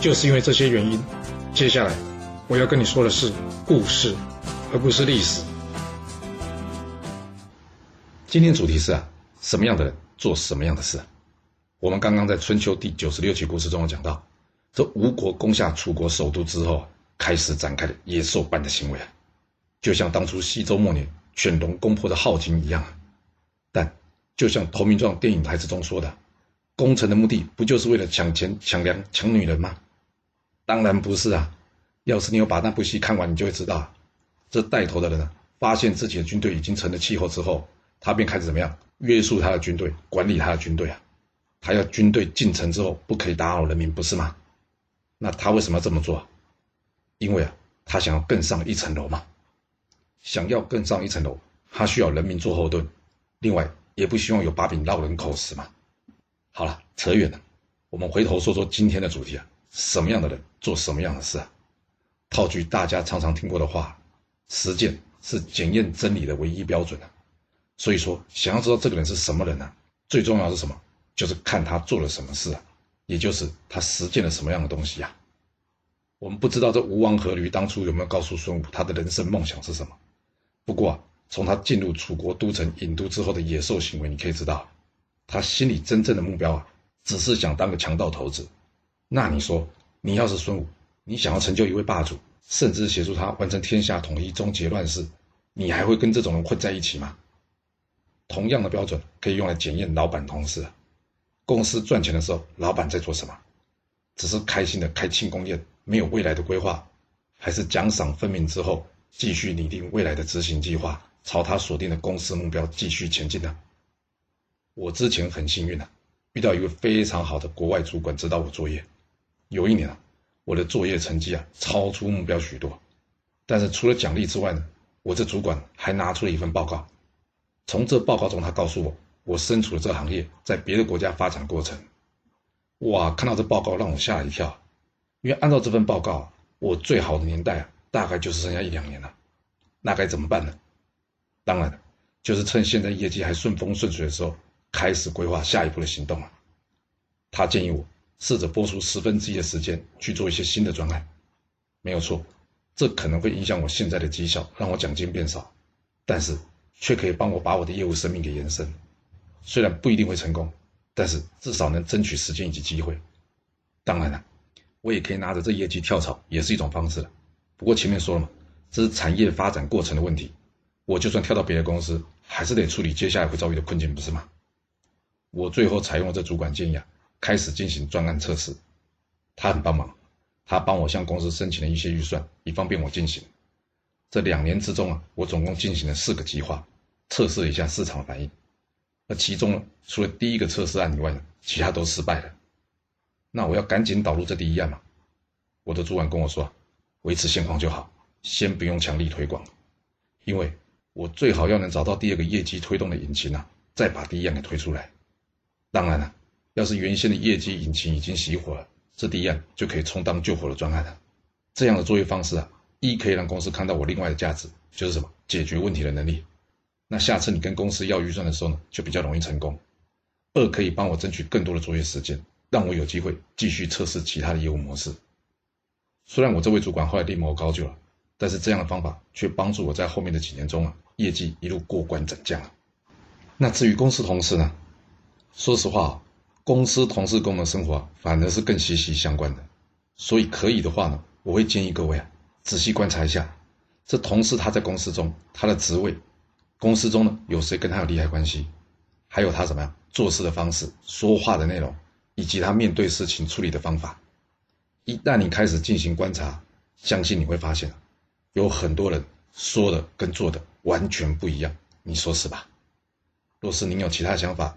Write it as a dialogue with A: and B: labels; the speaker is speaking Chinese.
A: 就是因为这些原因，接下来我要跟你说的是故事，而不是历史。
B: 今天主题是啊，什么样的人做什么样的事？我们刚刚在春秋第九十六期故事中讲到，这吴国攻下楚国首都之后，开始展开了野兽般的行为啊，就像当初西周末年犬戎攻破的镐京一样啊。但就像《投名状》电影台词中说的，攻城的目的不就是为了抢钱、抢粮、抢女人吗？当然不是啊！要是你有把那部戏看完，你就会知道，这带头的人啊，发现自己的军队已经成了气候之后，他便开始怎么样约束他的军队，管理他的军队啊。他要军队进城之后不可以打扰人民，不是吗？那他为什么要这么做？因为啊，他想要更上一层楼嘛。想要更上一层楼，他需要人民做后盾，另外也不希望有把柄落人口实嘛。好了，扯远了，我们回头说说今天的主题啊。什么样的人做什么样的事啊？套句大家常常听过的话，实践是检验真理的唯一标准啊。所以说，想要知道这个人是什么人呢？最重要是什么？就是看他做了什么事啊，也就是他实践了什么样的东西啊。我们不知道这吴王阖闾当初有没有告诉孙武他的人生梦想是什么。不过啊，从他进入楚国都城郢都之后的野兽行为，你可以知道，他心里真正的目标啊，只是想当个强盗头子。那你说，你要是孙武，你想要成就一位霸主，甚至协助他完成天下统一、终结乱世，你还会跟这种人混在一起吗？同样的标准可以用来检验老板同事。公司赚钱的时候，老板在做什么？只是开心的开庆功宴，没有未来的规划，还是奖赏分明之后，继续拟定未来的执行计划，朝他锁定的公司目标继续前进呢？我之前很幸运啊，遇到一位非常好的国外主管指导我作业。有一年啊，我的作业成绩啊超出目标许多，但是除了奖励之外呢，我这主管还拿出了一份报告。从这报告中，他告诉我我身处的这行业在别的国家发展过程。哇，看到这报告让我吓了一跳，因为按照这份报告，我最好的年代啊大概就是剩下一两年了。那该怎么办呢？当然，就是趁现在业绩还顺风顺水的时候，开始规划下一步的行动了。他建议我。试着拨出十分之一的时间去做一些新的专案，没有错，这可能会影响我现在的绩效，让我奖金变少，但是却可以帮我把我的业务生命给延伸。虽然不一定会成功，但是至少能争取时间以及机会。当然了，我也可以拿着这业绩跳槽，也是一种方式了。不过前面说了嘛，这是产业发展过程的问题，我就算跳到别的公司，还是得处理接下来会遭遇的困境，不是吗？我最后采用了这主管建议啊。开始进行专案测试，他很帮忙，他帮我向公司申请了一些预算，以方便我进行。这两年之中啊，我总共进行了四个计划，测试了一下市场反应。而其中呢，除了第一个测试案以外呢，其他都失败了。那我要赶紧导入这第一案嘛。我的主管跟我说，维持现况就好，先不用强力推广，因为我最好要能找到第二个业绩推动的引擎啊，再把第一案给推出来。当然了。要是原先的业绩引擎已经熄火了，这第一案就可以充当救火的专案了。这样的作业方式啊，一可以让公司看到我另外的价值，就是什么解决问题的能力。那下次你跟公司要预算的时候呢，就比较容易成功。二可以帮我争取更多的作业时间，让我有机会继续测试其他的业务模式。虽然我这位主管后来另谋高就了，但是这样的方法却帮助我在后面的几年中啊，业绩一路过关斩将。那至于公司同事呢，说实话。公司同事跟我们生活反而是更息息相关的，所以可以的话呢，我会建议各位啊，仔细观察一下，这同事他在公司中他的职位，公司中呢有谁跟他有利害关系，还有他怎么样做事的方式、说话的内容，以及他面对事情处理的方法。一旦你开始进行观察，相信你会发现，有很多人说的跟做的完全不一样，你说是吧？若是您有其他想法，